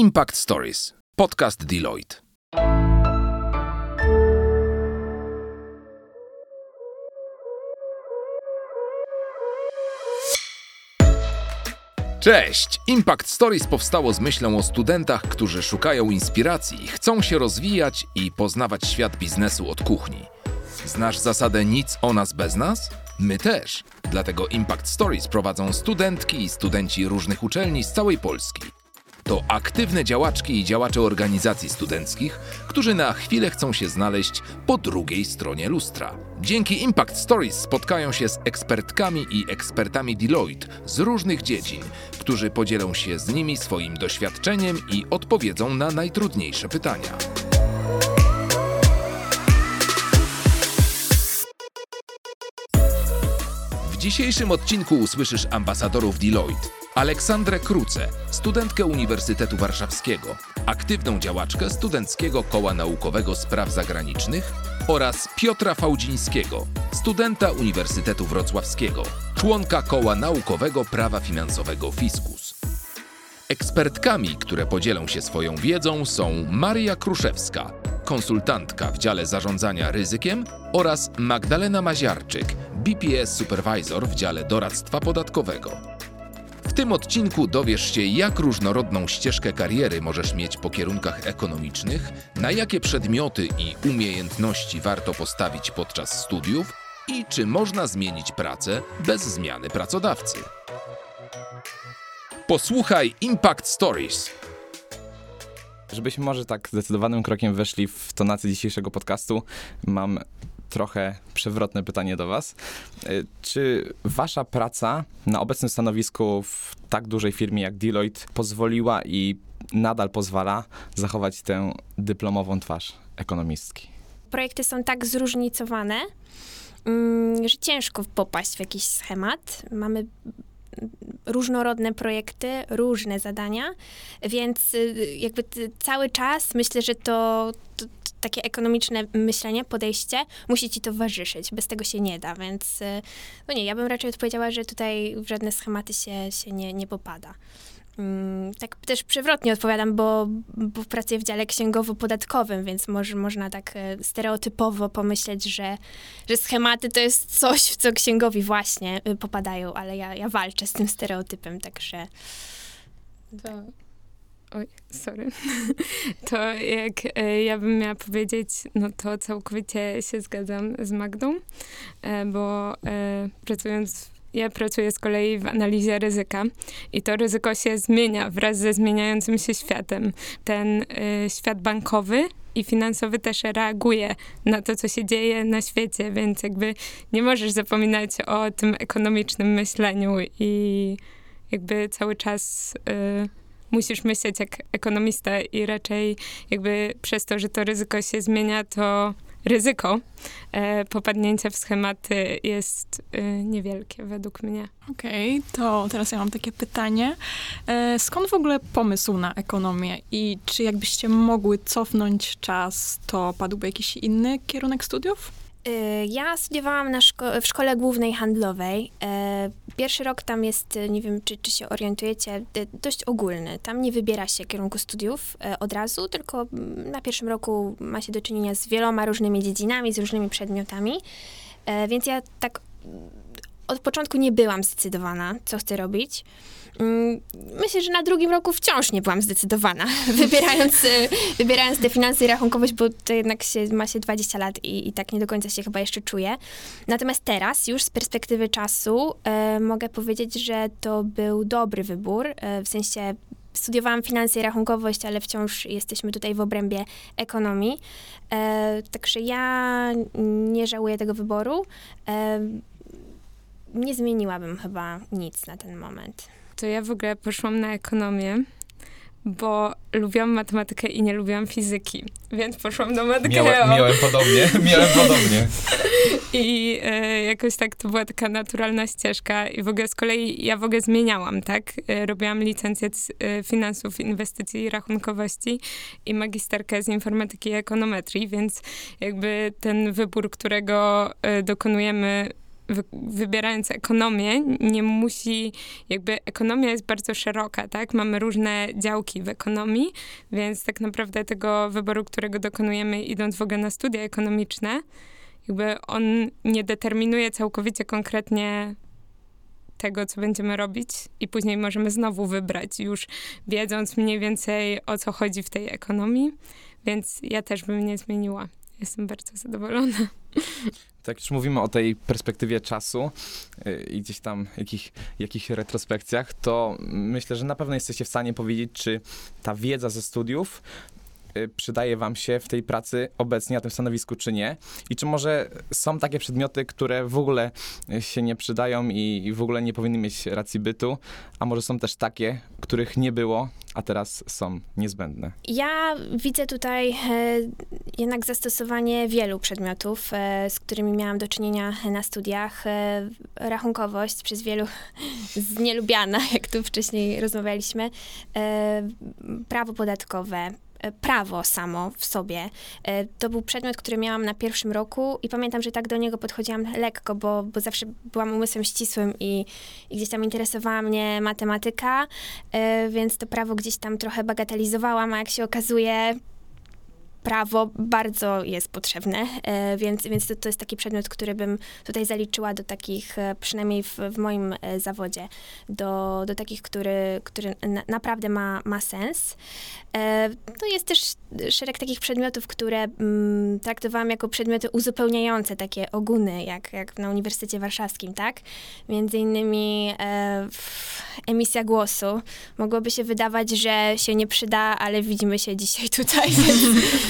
Impact Stories, podcast Deloitte. Cześć! Impact Stories powstało z myślą o studentach, którzy szukają inspiracji, chcą się rozwijać i poznawać świat biznesu od kuchni. Znasz zasadę nic o nas bez nas? My też. Dlatego Impact Stories prowadzą studentki i studenci różnych uczelni z całej Polski. To aktywne działaczki i działacze organizacji studenckich, którzy na chwilę chcą się znaleźć po drugiej stronie lustra. Dzięki Impact Stories spotkają się z ekspertkami i ekspertami Deloitte z różnych dziedzin, którzy podzielą się z nimi swoim doświadczeniem i odpowiedzą na najtrudniejsze pytania. W dzisiejszym odcinku usłyszysz ambasadorów Deloitte. Aleksandrę Kruce, studentkę Uniwersytetu Warszawskiego, aktywną działaczkę Studenckiego Koła Naukowego Spraw Zagranicznych oraz Piotra Fałdzińskiego, studenta Uniwersytetu Wrocławskiego, członka Koła Naukowego Prawa Finansowego Fiskus. Ekspertkami, które podzielą się swoją wiedzą są Maria Kruszewska, konsultantka w dziale zarządzania ryzykiem oraz Magdalena Maziarczyk, BPS Supervisor w dziale doradztwa podatkowego. W tym odcinku dowiesz się, jak różnorodną ścieżkę kariery możesz mieć po kierunkach ekonomicznych, na jakie przedmioty i umiejętności warto postawić podczas studiów i czy można zmienić pracę bez zmiany pracodawcy. Posłuchaj Impact Stories. Żebyśmy może tak zdecydowanym krokiem weszli w tonację dzisiejszego podcastu, mam trochę przewrotne pytanie do Was. Y, Czy Wasza praca na obecnym stanowisku w tak dużej firmie jak Deloitte pozwoliła i nadal pozwala zachować tę dyplomową twarz ekonomistki? projekty są tak zróżnicowane, mm, że ciężko popaść w jakiś schemat. Mamy różnorodne projekty, różne zadania, więc y, jakby cały czas myślę, że to, to, to takie ekonomiczne myślenie, podejście musi ci towarzyszyć. Bez tego się nie da, więc y, no nie, ja bym raczej odpowiedziała, że tutaj w żadne schematy się, się nie, nie popada. Mm, Tak też przewrotnie odpowiadam, bo, bo pracuję w dziale księgowo-podatkowym, więc może, można tak e, stereotypowo pomyśleć, że, że schematy to jest coś, w co księgowi właśnie y, popadają, ale ja, ja walczę z tym stereotypem, także To... Oj, sorry. To jak e, ja bym miała powiedzieć, no to całkowicie się zgadzam z Magdą, e, bo e, pracując, ja pracuję z kolei w analizie ryzyka i to ryzyko się zmienia wraz ze zmieniającym się światem. Ten e, świat bankowy i finansowy też reaguje na to, co się dzieje na świecie, więc jakby nie możesz zapominać o tym ekonomicznym myśleniu i jakby cały czas y, musisz myśleć jak ekonomista i raczej jakby przez to, że to ryzyko się zmienia, to ryzyko e, popadnięcia w schematy jest y, niewielkie według mnie. Okej, to teraz ja mam takie pytanie. E, skąd w ogóle pomysł na ekonomię i czy jakbyście mogły cofnąć czas, to padłby jakiś inny kierunek studiów? Y, Ja studiowałam szko- w szkole głównej handlowej. E, Pierwszy rok tam jest, y, nie wiem czy, czy się orientujecie, y, dość ogólny. Tam nie wybiera się kierunku studiów od razu, tylko na pierwszym roku ma się do czynienia z wieloma różnymi dziedzinami, z różnymi przedmiotami. Więc ja tak od początku nie byłam zdecydowana, co chcę robić. Mm, Myślę, że na drugim roku wciąż nie byłam zdecydowana, wybierając, y, wybierając te finanse i rachunkowość, bo to jednak się, ma się 20 lat i, i tak nie do końca się chyba jeszcze czuję. Natomiast teraz, już z perspektywy czasu, e, mogę powiedzieć, że to był dobry wybór, e, w sensie studiowałam finanse i rachunkowość, ale wciąż jesteśmy tutaj w obrębie ekonomii. E, także ja nie żałuję tego wyboru. E, nie zmieniłabym chyba nic na ten moment. To ja w ogóle poszłam na ekonomię, bo lubiłam matematykę i nie lubiłam fizyki, więc poszłam do Matgeo. podobnie, miałem podobnie. I e, jakoś tak to była taka naturalna ścieżka i w ogóle z kolei ja w ogóle zmieniałam, tak? E, robiłam licencję z e, finansów, inwestycji i rachunkowości i magisterkę z informatyki i ekonometrii, więc jakby ten wybór, którego dokonujemy wy, wybierając ekonomię, nie musi, jakby ekonomia jest bardzo szeroka, tak? Mamy różne działki w ekonomii, więc tak naprawdę tego wyboru, którego dokonujemy idąc w ogóle na studia ekonomiczne, jakby on nie determinuje całkowicie konkretnie tego, co będziemy robić i później możemy znowu wybrać, już wiedząc mniej więcej o co chodzi w tej ekonomii, więc ja też bym nie zmieniła. Jestem bardzo zadowolona. Tak już mówimy o tej perspektywie czasu yy, i gdzieś tam jakich, jakichś retrospekcjach, to myślę, że na pewno jesteście w stanie powiedzieć, czy ta wiedza ze studiów y, przydaje wam się w tej pracy obecnie na tym stanowisku, czy nie? I czy może są takie przedmioty, które w ogóle się nie przydają i, w ogóle nie powinny mieć racji bytu, a może są też takie, których nie było, a teraz są niezbędne? Ja widzę tutaj e, jednak zastosowanie wielu przedmiotów, e, z którymi miałam do czynienia na studiach. E, rachunkowość przez wielu znielubiana, jak tu wcześniej rozmawialiśmy. Prawo podatkowe, prawo samo w sobie. E, To był przedmiot, który miałam na pierwszym roku i pamiętam, że tak do niego podchodziłam lekko, bo, bo zawsze byłam umysłem ścisłym i, i gdzieś tam interesowała mnie matematyka, e, więc to prawo gdzieś tam trochę bagatelizowałam, a jak się okazuje, prawo bardzo jest potrzebne, e, więc, więc to, to jest taki przedmiot, który bym tutaj zaliczyła do takich, e, przynajmniej w, w moim e, zawodzie, do, do takich, który, który na, naprawdę ma, ma sens. To jest też szereg takich przedmiotów, które mm, traktowałam jako przedmioty uzupełniające, takie ogóny, jak, jak na Uniwersytecie Warszawskim, tak? Między innymi e, emisja głosu. Mogłoby się wydawać, że się nie przyda, ale widzimy się dzisiaj tutaj,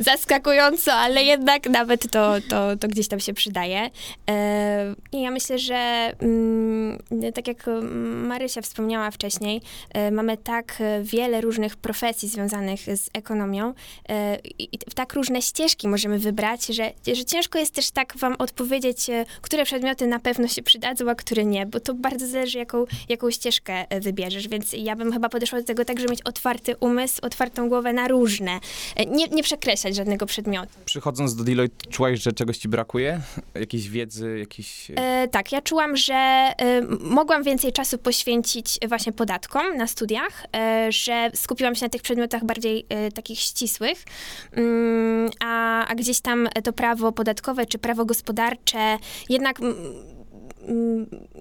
zaskakująco, ale jednak nawet to, to, to gdzieś tam się przydaje. E, I ja myślę, że mm, tak jak Marysia wspomniała wcześniej, e, mamy tak wiele różnych profesji związanych z ekonomią e, i tak różne ścieżki możemy wybrać, że, że ciężko jest też tak wam odpowiedzieć, które przedmioty na pewno się przydadzą, a które nie, bo to bardzo zależy, jaką, jaką ścieżkę wybierzesz, więc ja bym chyba podeszła do tego tak, żeby mieć otwarty umysł, otwartą głowę na różne. Nie, nie przekreślać żadnego przedmiotu. Przychodząc do Deloitte, czułaś, że czegoś ci brakuje? Jakiejś wiedzy, jakiś... E, tak, ja czułam, że e, mogłam więcej czasu poświęcić właśnie podatkom na studiach, e, że skupiłam się na tych przedmiotach bardziej e, takich ścisłych, mm, a, a gdzieś tam to prawo podatkowe czy prawo gospodarcze jednak. mm,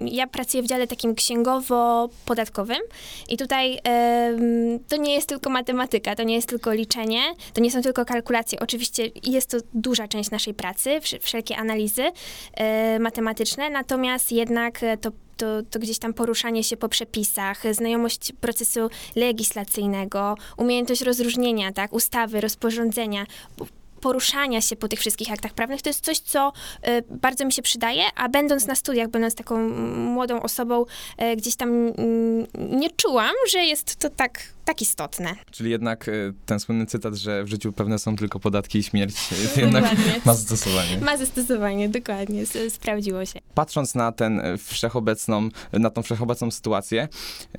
Ja pracuję w dziale takim księgowo-podatkowym i tutaj to nie jest tylko matematyka, to nie jest tylko liczenie, to nie są tylko kalkulacje. Oczywiście jest to duża część naszej pracy, wsz- wszelkie analizy e, matematyczne, natomiast jednak to to, to gdzieś tam poruszanie się po przepisach, znajomość procesu legislacyjnego, umiejętność rozróżnienia, tak, ustawy, rozporządzenia, poruszania się po tych wszystkich aktach prawnych, to jest coś, co e, bardzo mi się przydaje, a będąc na studiach, będąc taką młodą osobą, e, gdzieś tam mm, nie czułam, że jest to tak, tak istotne. Czyli jednak y, ten słynny cytat, że w życiu pewne są tylko podatki i śmierć, y, jednak ma zastosowanie. Ma zastosowanie, dokładnie, sprawdziło się. Patrząc na ten y, wszechobecną, na tą wszechobecną sytuację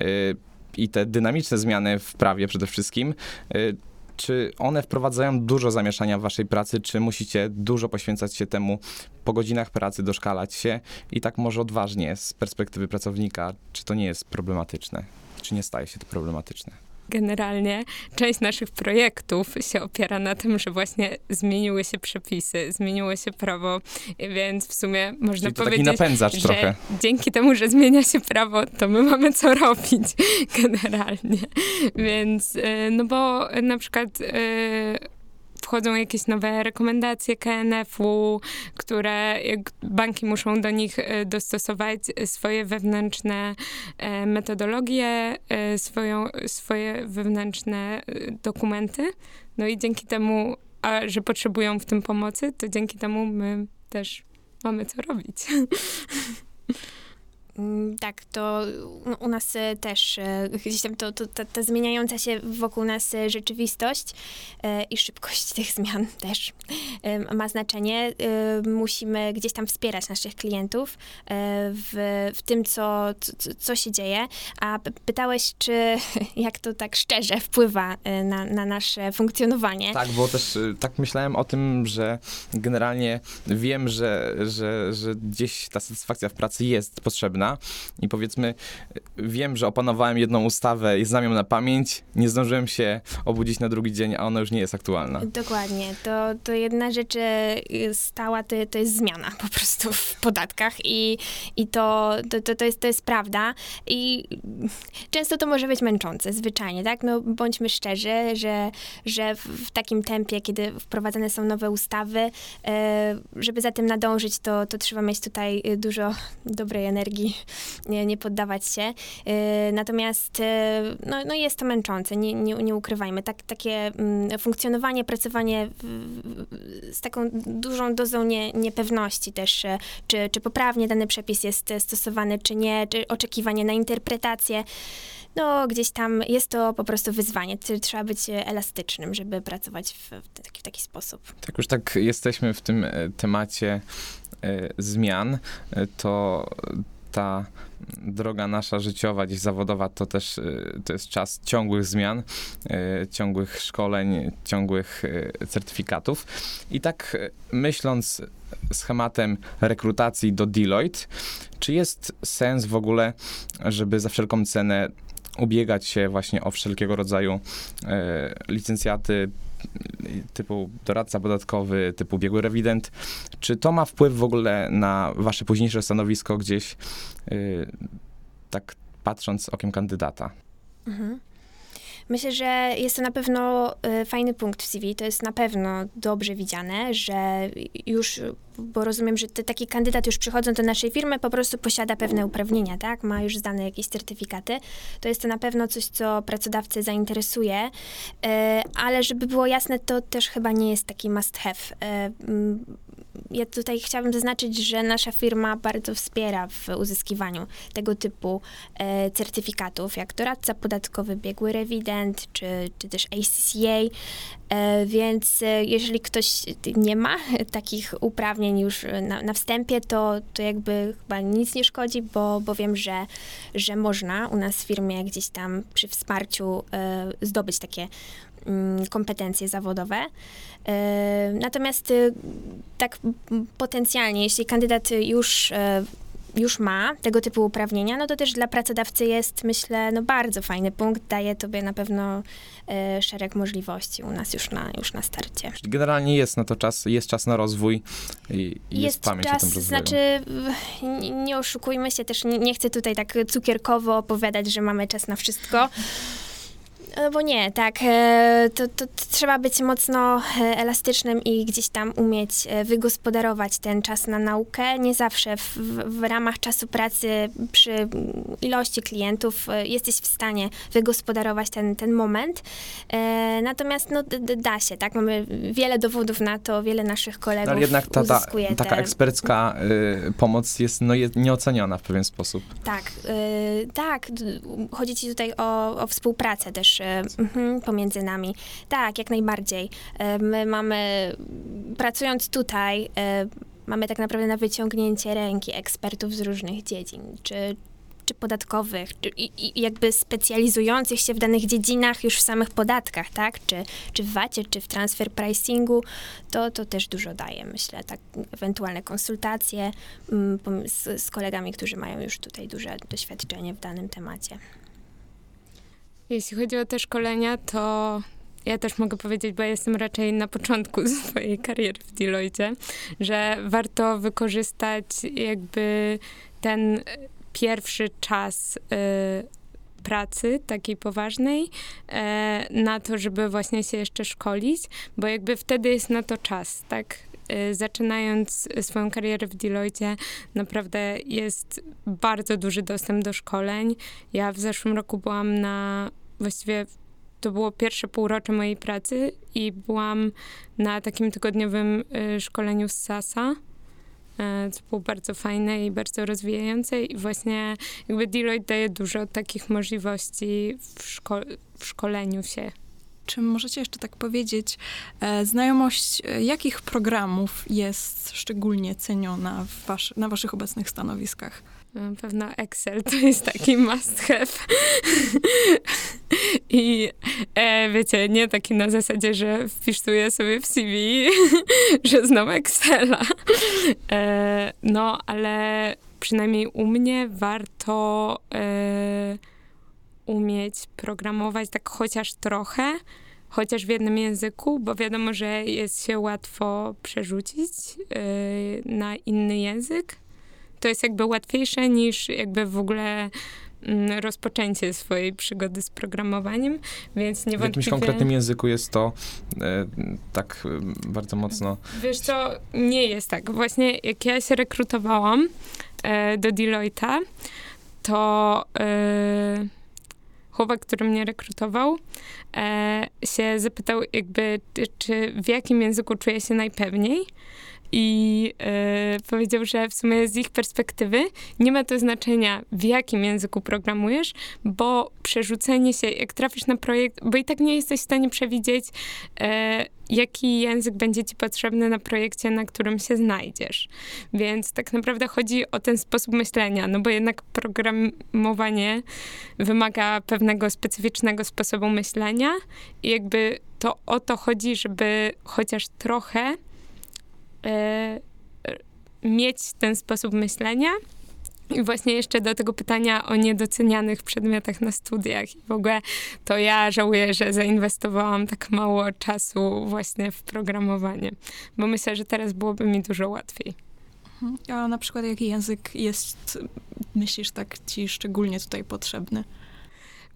y, i te dynamiczne zmiany w prawie przede wszystkim, y, czy one wprowadzają dużo zamieszania w waszej pracy, czy musicie dużo poświęcać się temu po godzinach pracy, doszkalać się i tak może odważnie z perspektywy pracownika, czy to nie jest problematyczne? Czy nie staje się to problematyczne? Generalnie część naszych projektów się opiera na tym, że właśnie zmieniły się przepisy, zmieniło się prawo, więc w sumie można Czyli to taki powiedzieć, napędzacz że trochę. dzięki temu, że zmienia się prawo, to my mamy co robić generalnie. Więc, y, no bo na przykład y, wchodzą jakieś nowe rekomendacje KNF-u, które banki muszą do nich y, dostosować swoje wewnętrzne e, metodologie, e, swoją, swoje wewnętrzne e, dokumenty. No i dzięki temu, a że potrzebują w tym pomocy, to dzięki temu my też mamy co robić. Mm, Tak, to u- u nas e, też e, gdzieś tam to, to, ta, zmieniająca się wokół nas e, rzeczywistość i szybkość tych zmian też ma znaczenie. Musimy gdzieś tam wspierać naszych klientów w, w tym, co, co, co się dzieje. A pytałeś, czy jak to tak szczerze wpływa na, na nasze funkcjonowanie. Tak, bo też tak myślałem o tym, że generalnie wiem, że, że, że gdzieś ta satysfakcja w pracy jest potrzebna i powiedzmy, wiem, że opanowałem jedną ustawę i znam ją na pamięć, nie zdążyłem się obudzić na drugi dzień, a ona już nie jest aktualna. Dokładnie. To, to jedna rzecz e, stała, to, to jest zmiana po prostu w podatkach i, i to, to, to, to, jest, to jest prawda. I często to może być męczące, zwyczajnie, tak? No bądźmy szczerzy, że, że w, w takim tempie, kiedy wprowadzane są nowe ustawy, e, żeby za tym nadążyć, to, to trzeba mieć tutaj e, dużo dobrej energii, nie, nie poddawać się. E, Natomiast e, no, no jest to męczące, nie, nie, nie ukrywajmy. Tak, takie mm, funkcjonowanie, pracowanie z taką dużą dozą nie, niepewności też, e, czy, czy poprawnie dany przepis jest stosowany, czy nie, czy oczekiwanie na interpretację. No, gdzieś tam jest to po prostu wyzwanie. Trzeba być elastycznym, żeby pracować w, w, taki, w taki sposób. Tak już tak jesteśmy w tym e, temacie e, zmian, e, to ta droga nasza życiowa, gdzieś zawodowa, to też e, to jest czas ciągłych zmian, e, ciągłych szkoleń, ciągłych e, certyfikatów. I tak myśląc schematem rekrutacji do Deloitte, czy jest sens w ogóle, żeby za wszelką cenę ubiegać się właśnie o wszelkiego rodzaju licencjaty typu doradca podatkowy, typu biegły rewident. Czy to ma wpływ w ogóle na wasze późniejsze stanowisko gdzieś, y, tak patrząc okiem kandydata? Mhm. Myślę, że jest to na pewno e, fajny punkt w CV. To jest na pewno dobrze widziane, że już, bo rozumiem, że te, taki kandydat już przychodząc do naszej firmy po prostu posiada pewne uprawnienia, tak? Ma już zdane jakieś certyfikaty. To jest to na pewno coś, co pracodawcę zainteresuje, e, ale żeby było jasne, to też chyba nie jest taki must have. Ja tutaj chciałabym zaznaczyć, że nasza firma bardzo wspiera w uzyskiwaniu tego typu e, certyfikatów, jak doradca podatkowy, biegły rewident, czy, czy też ACCA. E, więc e, jeżeli ktoś nie ma takich uprawnień już na, na wstępie, to, to jakby chyba nic nie szkodzi, bo, bo wiem, że, że można u nas w firmie gdzieś tam przy wsparciu e, zdobyć takie kompetencje zawodowe. E, Natomiast e, tak potencjalnie, jeśli kandydat już, e, już ma tego typu uprawnienia, no to też dla pracodawcy jest, myślę, no bardzo fajny punkt. Daje tobie na pewno e, szereg możliwości u nas już na, już na starcie. Generalnie jest na to czas, jest czas na rozwój i, i jest, pamięć czas, o tym rozwoju. znaczy nie oszukujmy się też, nie, nie chcę tutaj tak cukierkowo opowiadać, że mamy czas na wszystko. No bo nie, tak, e, to, to, to trzeba być mocno e, elastycznym i gdzieś tam umieć e, wygospodarować ten czas na naukę. Nie zawsze w, w, ramach czasu pracy przy ilości klientów jesteś w stanie wygospodarować ten, ten moment. Natomiast no, da się, tak? Mamy wiele dowodów na to, wiele naszych kolegów No, ale jednak ta, ta, taka te, ekspercka y, pomoc jest no, je, nieoceniona w pewien sposób. Tak, y, tak. Chodzi ci tutaj o, o współpracę też y, mhm, pomiędzy nami. Tak, jak najbardziej. Y, My mamy, pracując tutaj, y, mamy tak naprawdę na wyciągnięcie ręki ekspertów z różnych dziedzin, czy, czy podatkowych, czy, i, jakby specjalizujących się w danych dziedzinach już w samych podatkach, tak? Czy, czy w VAT-ie, czy w transfer pricingu, to, to też dużo daje, myślę, tak, ewentualne konsultacje mm, z, z kolegami, którzy mają już tutaj duże doświadczenie w danym temacie. Jeśli chodzi o te szkolenia, to ja też mogę powiedzieć, bo jestem raczej na początku swojej kariery w Deloitte, że warto wykorzystać jakby ten pierwszy czas y, pracy takiej poważnej e, na to, żeby właśnie się jeszcze szkolić, bo jakby wtedy jest na to czas, tak? E, Zaczynając swoją karierę w Deloitte, naprawdę jest bardzo duży dostęp do szkoleń. Ja w zeszłym roku byłam na, właściwie to było pierwsze półrocze mojej pracy i byłam na takim tygodniowym y, szkoleniu z SASA. co było bardzo fajne i bardzo rozwijające i właśnie jakby Deloitte daje dużo takich możliwości w, szko- w szkoleniu się. Czy możecie jeszcze tak powiedzieć, e, znajomość e, jakich programów jest szczególnie ceniona na waszych obecnych stanowiskach? Na pewno Excel to jest taki must have. I e, wiecie, nie taki na zasadzie, że wpisuję sobie w CV, że znam Excela. E, no, ale przynajmniej u mnie warto e, umieć programować tak chociaż trochę, chociaż w jednym języku, bo wiadomo, że jest się łatwo przerzucić e, na inny język to jest jakby łatwiejsze niż jakby w ogóle mm, rozpoczęcie swojej przygody z programowaniem, więc W niewątpliwie... jakimś konkretnym języku jest to e, tak e, bardzo mocno... Wiesz co, nie jest tak. Właśnie jak ja się rekrutowałam e, do Deloitte'a, to chłopak, który mnie rekrutował, e, się zapytał jakby, czy- w jakim języku czuję się najpewniej. I e, powiedział, że w sumie z ich perspektywy nie ma to znaczenia, w jakim języku programujesz, bo przerzucenie się, jak trafisz na projekt, bo i tak nie jesteś w stanie przewidzieć, e, jaki język będzie ci potrzebny na projekcie, na którym się znajdziesz. Więc tak naprawdę chodzi o ten sposób myślenia, no bo jednak programowanie wymaga pewnego specyficznego sposobu myślenia i jakby to o to chodzi, żeby chociaż trochę mieć ten sposób myślenia. I właśnie jeszcze do tego pytania o niedocenianych przedmiotach na studiach. I w ogóle to ja żałuję, że zainwestowałam tak mało czasu właśnie w programowanie, bo myślę, że teraz byłoby mi dużo łatwiej. Mhm. A na przykład jaki język jest, myślisz, tak ci szczególnie tutaj potrzebny?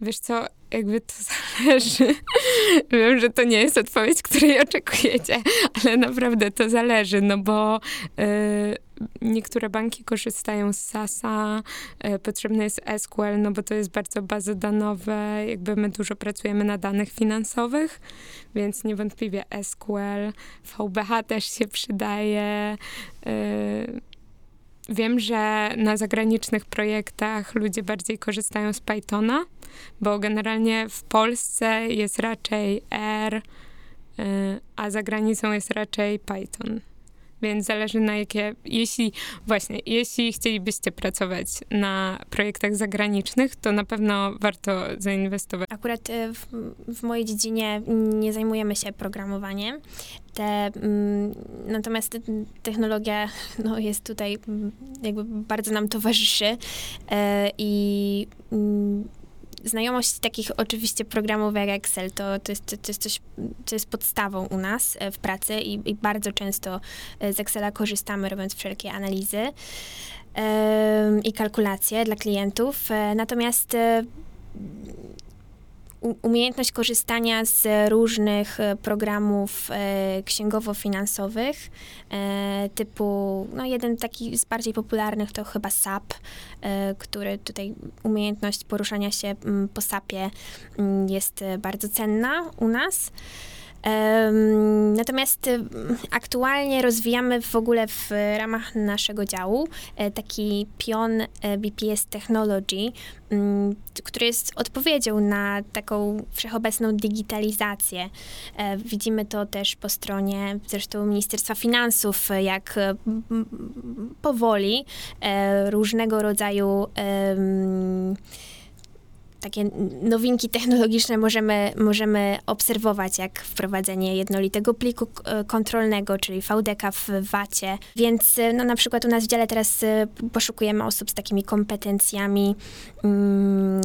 Wiesz co, jakby to zależy. Wiem, że to nie jest odpowiedź, której oczekujecie, ale naprawdę to zależy, no bo y, niektóre banki korzystają z SASa, y, potrzebny jest SQL, no bo to jest bardzo bazodanowe, jakby my dużo pracujemy na danych finansowych, więc niewątpliwie SQL, VBH też się przydaje. Y, Wiem, że na zagranicznych projektach ludzie bardziej korzystają z Pythona, bo generalnie w Polsce jest raczej R, y, a za granicą jest raczej Python. Więc zależy na jakie, jeśli właśnie, jeśli chcielibyście pracować na projektach zagranicznych, to na pewno warto zainwestować. Akurat e, w, w mojej dziedzinie nie zajmujemy się programowaniem. Te, mm, natomiast te- technologia no, jest tutaj mm, jakby bardzo nam towarzyszy e, i mm, znajomość takich oczywiście programów jak Excel to, to, jest, to jest coś, co jest podstawą u nas e, w pracy i, i bardzo często e, z Excela korzystamy robiąc wszelkie analizy i kalkulacje dla klientów. E, Natomiast umiejętność korzystania z różnych e, programów e, księgowo-finansowych, e, typu, no jeden taki z bardziej popularnych to chyba SAP, który tutaj umiejętność poruszania się mm, po SAPie mm, jest bardzo cenna u nas. Natomiast aktualnie rozwijamy w ogóle w ramach naszego działu e, taki pion e, BPS Technology, mm, który jest odpowiedzią na taką wszechobecną digitalizację. E, Widzimy to też po stronie zresztą Ministerstwa Finansów, jak powoli różnego rodzaju takie nowinki technologiczne możemy, możemy obserwować, jak wprowadzenie jednolitego pliku e, kontrolnego, czyli VDK w VAT-ie. Więc e, no, na przykład u nas w dziale teraz e, poszukujemy osób z takimi kompetencjami mm,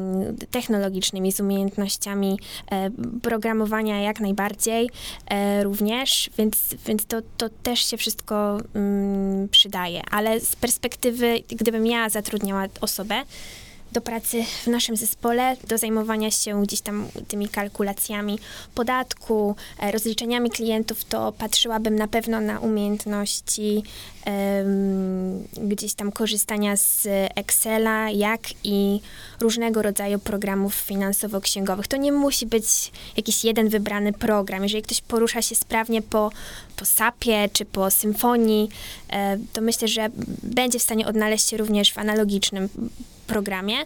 technologicznymi, z umiejętnościami programowania jak najbardziej również, więc, więc to, to też się wszystko mm, przydaje. Ale z perspektywy, gdybym ja zatrudniała osobę, do pracy w naszym zespole, do zajmowania się gdzieś tam tymi kalkulacjami podatku, e, rozliczeniami klientów, to patrzyłabym na pewno na umiejętności em, gdzieś tam korzystania z Excela, jak i różnego rodzaju programów finansowo-księgowych. To nie musi być jakiś jeden wybrany program. Jeżeli ktoś porusza się sprawnie po, po SAP-ie czy po Symfonii, e, to myślę, że będzie w stanie odnaleźć się również w analogicznym programie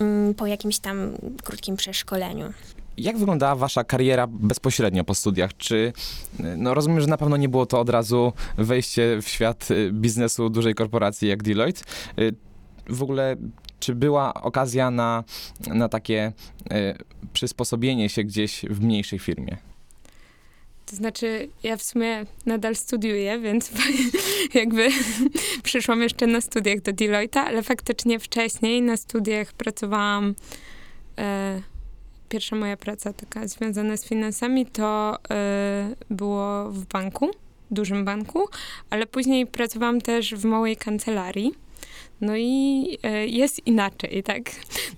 mm, po jakimś tam krótkim przeszkoleniu. Jak wyglądała wasza kariera bezpośrednio po studiach? Czy, no rozumiem, że na pewno nie było to od razu wejście w świat y, biznesu dużej korporacji jak Deloitte. Y, W ogóle, czy była okazja na, na takie y, przysposobienie się gdzieś w mniejszej firmie? To znaczy, ja w sumie nadal studiuję, więc jakby przyszłam jeszcze na studiach do Deloitte'a, ale faktycznie wcześniej na studiach pracowałam. E, pierwsza moja praca taka związana z finansami to e, było w banku, dużym banku, ale później pracowałam też w małej kancelarii. No i e, jest inaczej, tak?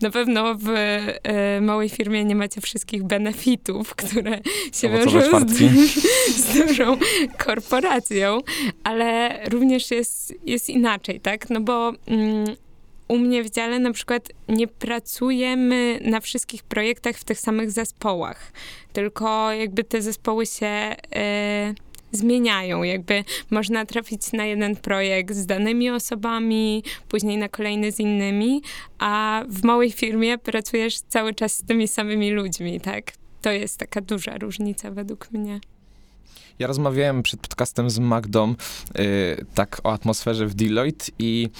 Na pewno w e, małej firmie nie macie wszystkich benefitów, które się wiążą z, z dużą korporacją, ale również jest, jest inaczej, tak? No bo mm, u mnie w dziale na przykład nie pracujemy na wszystkich projektach w tych samych zespołach, tylko jakby te zespoły się e, zmieniają. Jakby można trafić na jeden projekt z danymi osobami, później na kolejny z innymi, a w małej firmie pracujesz cały czas z tymi samymi ludźmi, tak? To jest taka duża różnica według mnie. Ja rozmawiałem przed podcastem z Magdą y, tak o atmosferze w Deloitte i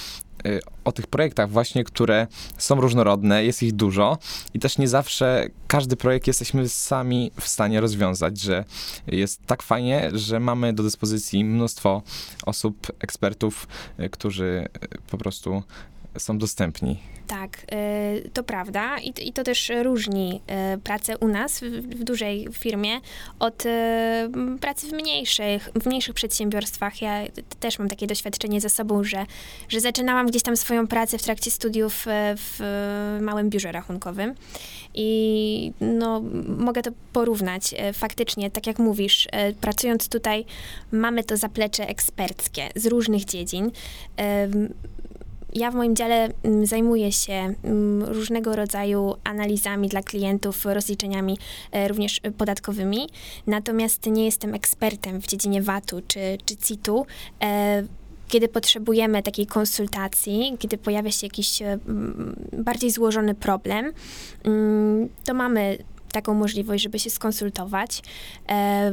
o tych projektach właśnie, które są różnorodne, jest ich dużo i też nie zawsze każdy projekt jesteśmy sami w stanie rozwiązać, że jest tak fajnie, że mamy do dyspozycji mnóstwo osób, ekspertów, y, którzy y, po prostu są dostępni. Tak, y, to prawda i, to też różni y, pracę u nas w, dużej firmie od y, pracy w mniejszych, w mniejszych przedsiębiorstwach. Ja też mam takie doświadczenie za sobą, że, że zaczynałam gdzieś tam swoją pracę w trakcie studiów w małym biurze rachunkowym i no, mogę to porównać. Faktycznie, tak jak mówisz, pracując tutaj mamy to zaplecze eksperckie z różnych dziedzin. Ja w moim dziale mm, zajmuję się mm, różnego rodzaju analizami dla klientów, rozliczeniami e, również podatkowymi, natomiast nie jestem ekspertem w dziedzinie VAT-u czy, czy CIT-u. E, Kiedy potrzebujemy takiej konsultacji, kiedy pojawia się jakiś e, bardziej złożony problem, mm, to mamy taką możliwość, żeby się skonsultować. E,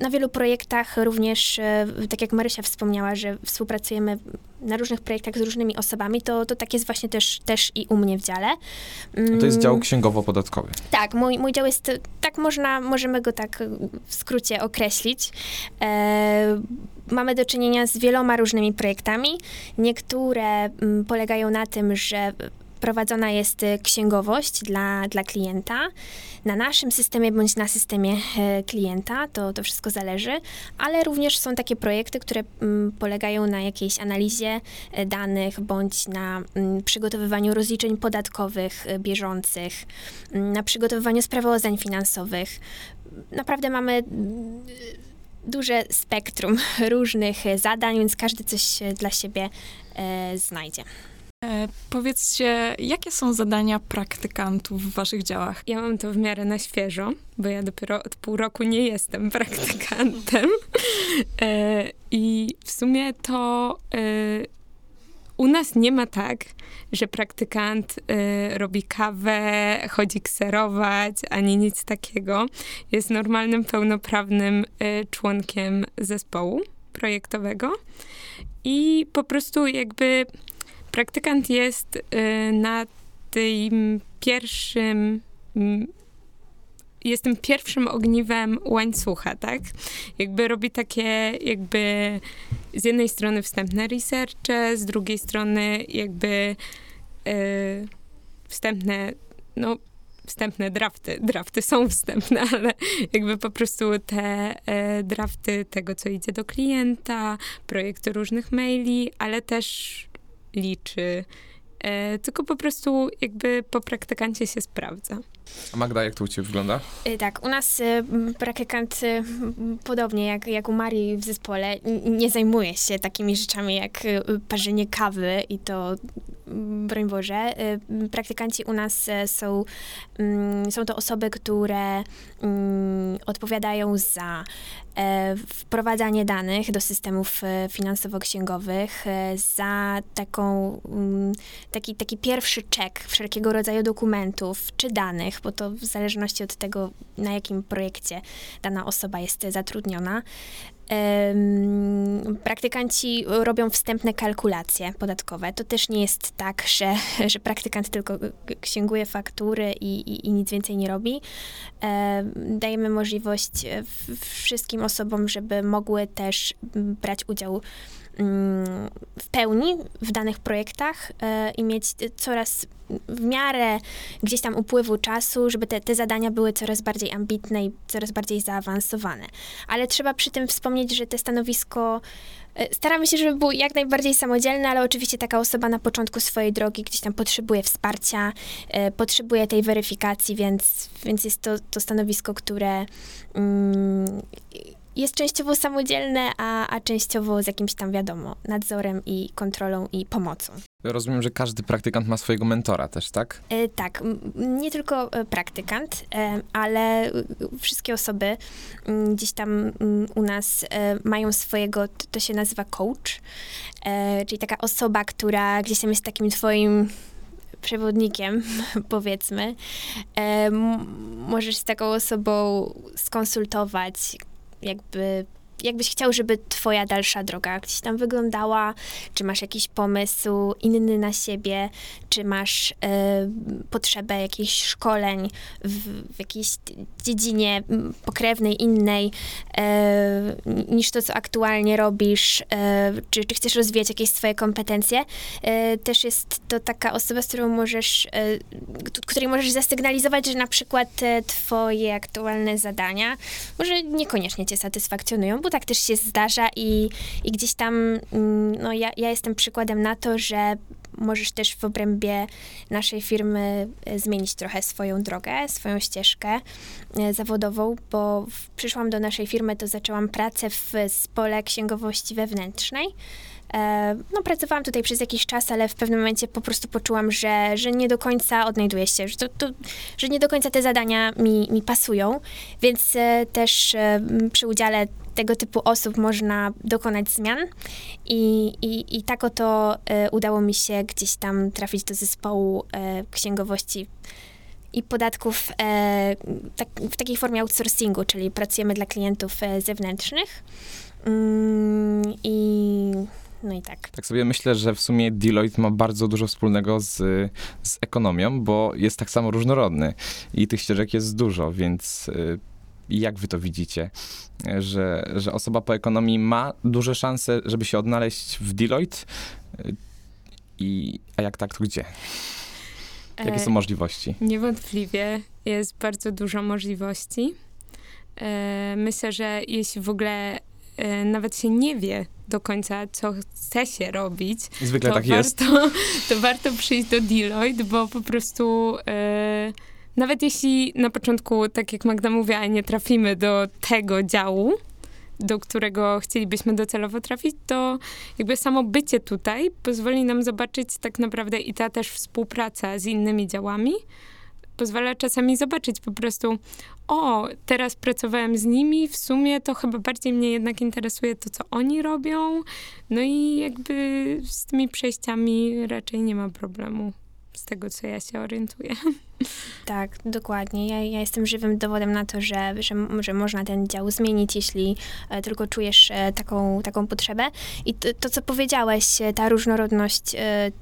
Na wielu projektach również, e, tak jak Marysia wspomniała, że współpracujemy na różnych projektach z różnymi osobami, to, to tak jest właśnie też, też i u mnie w dziale. To jest dział Mm, księgowo-podatkowy. tak, mój, mój dział jest, tak można, możemy go tak w skrócie określić. E, mamy do czynienia z wieloma różnymi projektami. Niektóre mm, polegają na tym, że prowadzona jest e, księgowość dla, dla klienta na naszym systemie bądź na systemie e, klienta, to, to wszystko zależy, ale również są takie projekty, które mm, polegają na jakiejś analizie e, danych bądź na mm, przygotowywaniu rozliczeń podatkowych e, bieżących, mm, na przygotowywaniu sprawozdań finansowych. Naprawdę mamy duże spektrum różnych zadań, więc każdy coś dla siebie e, znajdzie. E, powiedzcie, jakie są zadania praktykantów w waszych działach? Ja mam to w miarę na świeżo, bo ja dopiero od pół roku nie jestem praktykantem. E, I w sumie to e, u nas nie ma tak, że praktykant robi kawę, chodzi kserować, ani nic takiego. Jest normalnym, pełnoprawnym członkiem zespołu projektowego. I po prostu jakby praktykant jest e, na tym pierwszym mm, jest tym pierwszym ogniwem łańcucha, tak? Jakby robi takie jakby z jednej strony wstępne researche, z drugiej strony jakby e, wstępne, no wstępne drafty. Drafty są wstępne, ale jakby po prostu te e, drafty tego, co idzie do klienta, projekty różnych maili, ale też liczy e, tylko po prostu jakby po praktykancie się sprawdza. A Magda, jak to u ciebie wygląda? Y, Tak, u nas m, praktykant m, podobnie jak, jak u Marii w zespole n- nie zajmuje się takimi rzeczami jak parzenie kawy i to m, broń Boże. Praktykanci u nas e, są, mm, są to osoby, które mm, odpowiadają za e, wprowadzanie danych do systemów e, finansowo-księgowych, e, za taką, mm, taki, taki pierwszy czek wszelkiego rodzaju dokumentów czy danych, bo to w zależności od tego, na jakim projekcie dana osoba jest zatrudniona. Praktykanci robią wstępne kalkulacje podatkowe. To też nie jest tak, że, że praktykant tylko księguje faktury i, i, i nic więcej nie robi. Em, Dajemy możliwość e, w- wszystkim osobom, żeby mogły też brać udział mm, w pełni w danych projektach e, i mieć coraz w miarę gdzieś tam upływu czasu, żeby te, te zadania były coraz bardziej ambitne i coraz bardziej zaawansowane. Ale trzeba przy tym wspomnieć, że te stanowisko e, staramy się, żeby było jak najbardziej samodzielne, ale oczywiście taka osoba na początku swojej drogi gdzieś tam potrzebuje wsparcia, e, potrzebuje tej weryfikacji, więc, więc jest to, to stanowisko, które mm, jest częściowo samodzielne, a, a częściowo z jakimś tam, wiadomo, nadzorem i kontrolą i pomocą. Rozumiem, że każdy praktykant ma swojego mentora też, tak? E, Tak, nie tylko e, praktykant, e, ale e, wszystkie osoby m, gdzieś tam m, u nas e, mają swojego, to- to się nazywa coach, e, czyli taka osoba, która gdzieś tam jest takim twoim przewodnikiem, powiedzmy. Możesz z taką osobą skonsultować, jakby jakbyś chciał, żeby twoja dalsza droga gdzieś tam wyglądała, czy masz jakiś pomysł inny na siebie, czy masz e, potrzebę jakichś szkoleń w, w jakiejś dziedzinie pokrewnej, innej, e, niż to, co aktualnie robisz, e, czy, czy chcesz rozwijać jakieś swoje kompetencje. Też jest to taka osoba, z którą możesz, której możesz zasygnalizować, że na przykład twoje aktualne zadania może niekoniecznie cię satysfakcjonują, bo tak też się zdarza i, i gdzieś tam, no ja, ja jestem przykładem na to, że możesz też w obrębie naszej firmy e, zmienić trochę swoją drogę, swoją ścieżkę e, zawodową, bo przyszłam do naszej firmy, to zaczęłam pracę w zespole księgowości wewnętrznej. E, No, pracowałam tutaj przez jakiś czas, ale w pewnym momencie po prostu poczułam, że, że nie do końca odnajduję się, że, to, to, że nie do końca te zadania mi, mi pasują, więc też przy udziale tego typu osób można dokonać zmian i, i, i tak oto e, udało mi się gdzieś tam trafić do zespołu e, księgowości i podatków e, tak, w takiej formie outsourcingu, czyli pracujemy dla klientów zewnętrznych. Mm, I no i tak. Tak sobie myślę, że w sumie Deloitte ma bardzo dużo wspólnego z, z ekonomią, bo jest tak samo różnorodny i tych ścieżek jest dużo, więc y, jak wy to widzicie? Że, że osoba po ekonomii ma duże szanse, żeby się odnaleźć w Deloitte? I, a jak tak, to gdzie? Jakie są E, możliwości? Niewątpliwie jest bardzo dużo możliwości. E, Myślę, że jeśli w ogóle e, nawet się nie wie do końca, co chce się robić, Zwykle to, tak jest. warto, to warto przyjść do Deloitte, bo po prostu e, nawet jeśli na początku, tak jak Magda mówiła, nie trafimy do tego działu, do którego chcielibyśmy docelowo trafić, to jakby samo bycie tutaj pozwoli nam zobaczyć tak naprawdę i ta też współpraca z innymi działami pozwala czasami zobaczyć po prostu, o, teraz pracowałem z nimi, w sumie to chyba bardziej mnie jednak interesuje to, co oni robią. No i jakby z tymi przejściami raczej nie ma problemu, z tego, co ja się orientuję. Tak, dokładnie. Ja, ja jestem żywym dowodem na to, że, że, że można ten dział zmienić, jeśli e, tylko czujesz e, taką, taką potrzebę. I to, to, co powiedziałeś, e, ta różnorodność e,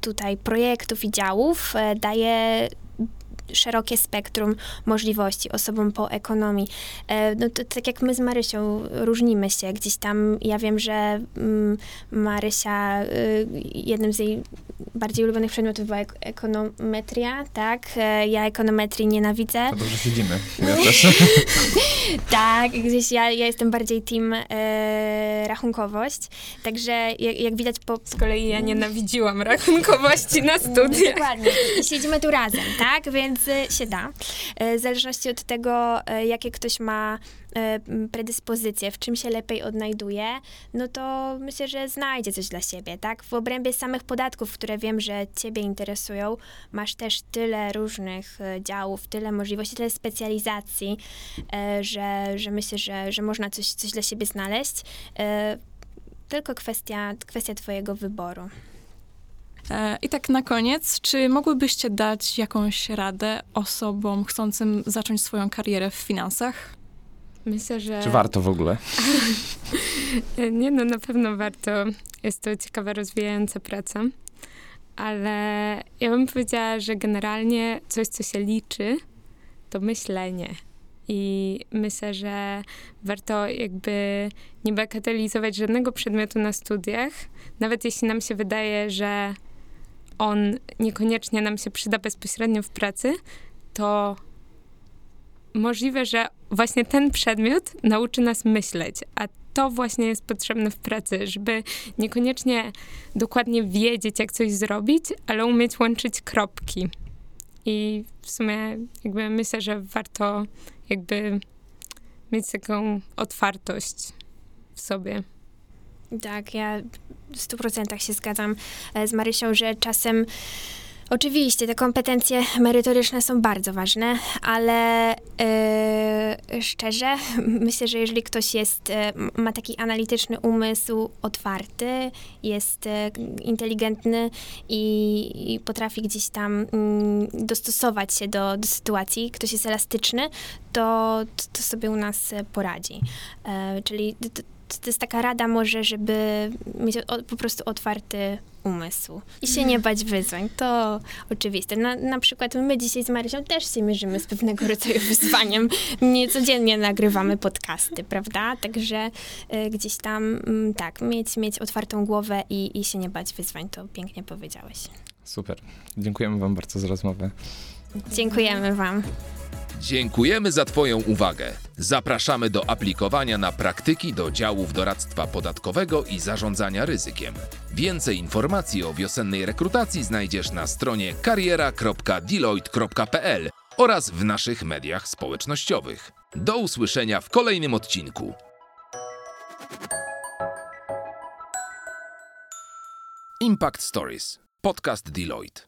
tutaj projektów i działów e, daje szerokie spektrum możliwości osobom po ekonomii. E, no to tak jak my z Marysią różnimy się gdzieś tam. Ja wiem, że mm, Marysia, y, jednym z jej bardziej ulubionych przedmiotów była ek- ekonometria, tak? E, ja ekonometrii nienawidzę. To dobrze siedzimy. Ja też. Tak, gdzieś ja, ja jestem bardziej team e, rachunkowość, także jak, jak widać po... Z kolei ja nienawidziłam rachunkowości na studiach. Dokładnie. I siedzimy tu razem, tak? Więc e, się da. E, w zależności od tego, jakie ktoś ma predyspozycje, w czym się lepiej odnajduje, no to myślę, że znajdzie coś dla siebie, tak? W obrębie samych podatków, które wiem, że ciebie interesują, masz też tyle różnych e, działów, tyle możliwości, tyle specjalizacji, e, że, że myślę, że, że można coś, coś dla siebie znaleźć. E, Tylko kwestia, kwestia twojego wyboru. E, I tak na koniec, czy mogłybyście dać jakąś radę osobom chcącym zacząć swoją karierę w finansach? Myślę, że... Czy warto w ogóle? Nie, no na pewno warto. Jest to ciekawa, rozwijająca praca. Ale ja bym powiedziała, że generalnie coś, co się liczy, to myślenie. I myślę, że warto jakby nie bagatelizować żadnego przedmiotu na studiach, nawet jeśli nam się wydaje, że on niekoniecznie nam się przyda bezpośrednio w pracy, to możliwe, że właśnie ten przedmiot nauczy nas myśleć, a to właśnie jest potrzebne w pracy, żeby niekoniecznie dokładnie wiedzieć, jak coś zrobić, ale umieć łączyć kropki. I w sumie jakby myślę, że warto jakby mieć taką otwartość w sobie. Tak, ja w stu procentach się zgadzam e, z Marysią, że czasem oczywiście te kompetencje merytoryczne są bardzo ważne, ale e, szczerze myślę, że jeżeli ktoś jest, e, ma taki analityczny umysł, otwarty, jest e, inteligentny i, i potrafi gdzieś tam mm, dostosować się do, do sytuacji, ktoś jest elastyczny, to, to sobie u nas poradzi. E, czyli to, to to jest taka rada może, żeby mieć o, po prostu otwarty umysł i się nie bać wyzwań. To oczywiste. Na, na przykład my dzisiaj z Marysią też się mierzymy z pewnego rodzaju wyzwaniem. Nie codziennie nagrywamy podcasty, prawda? Także y, gdzieś tam mm, tak, mieć, mieć otwartą głowę i, i się nie bać wyzwań, to pięknie powiedziałeś. Super. Dziękujemy wam bardzo za rozmowę. Dziękujemy wam. Dziękujemy za Twoją uwagę. Zapraszamy do aplikowania na praktyki do działów doradztwa podatkowego i zarządzania ryzykiem. Więcej informacji o wiosennej rekrutacji znajdziesz na stronie kariera.deloitte.pl oraz w naszych mediach społecznościowych. Do usłyszenia w kolejnym odcinku. Impact Stories. Podcast Deloitte.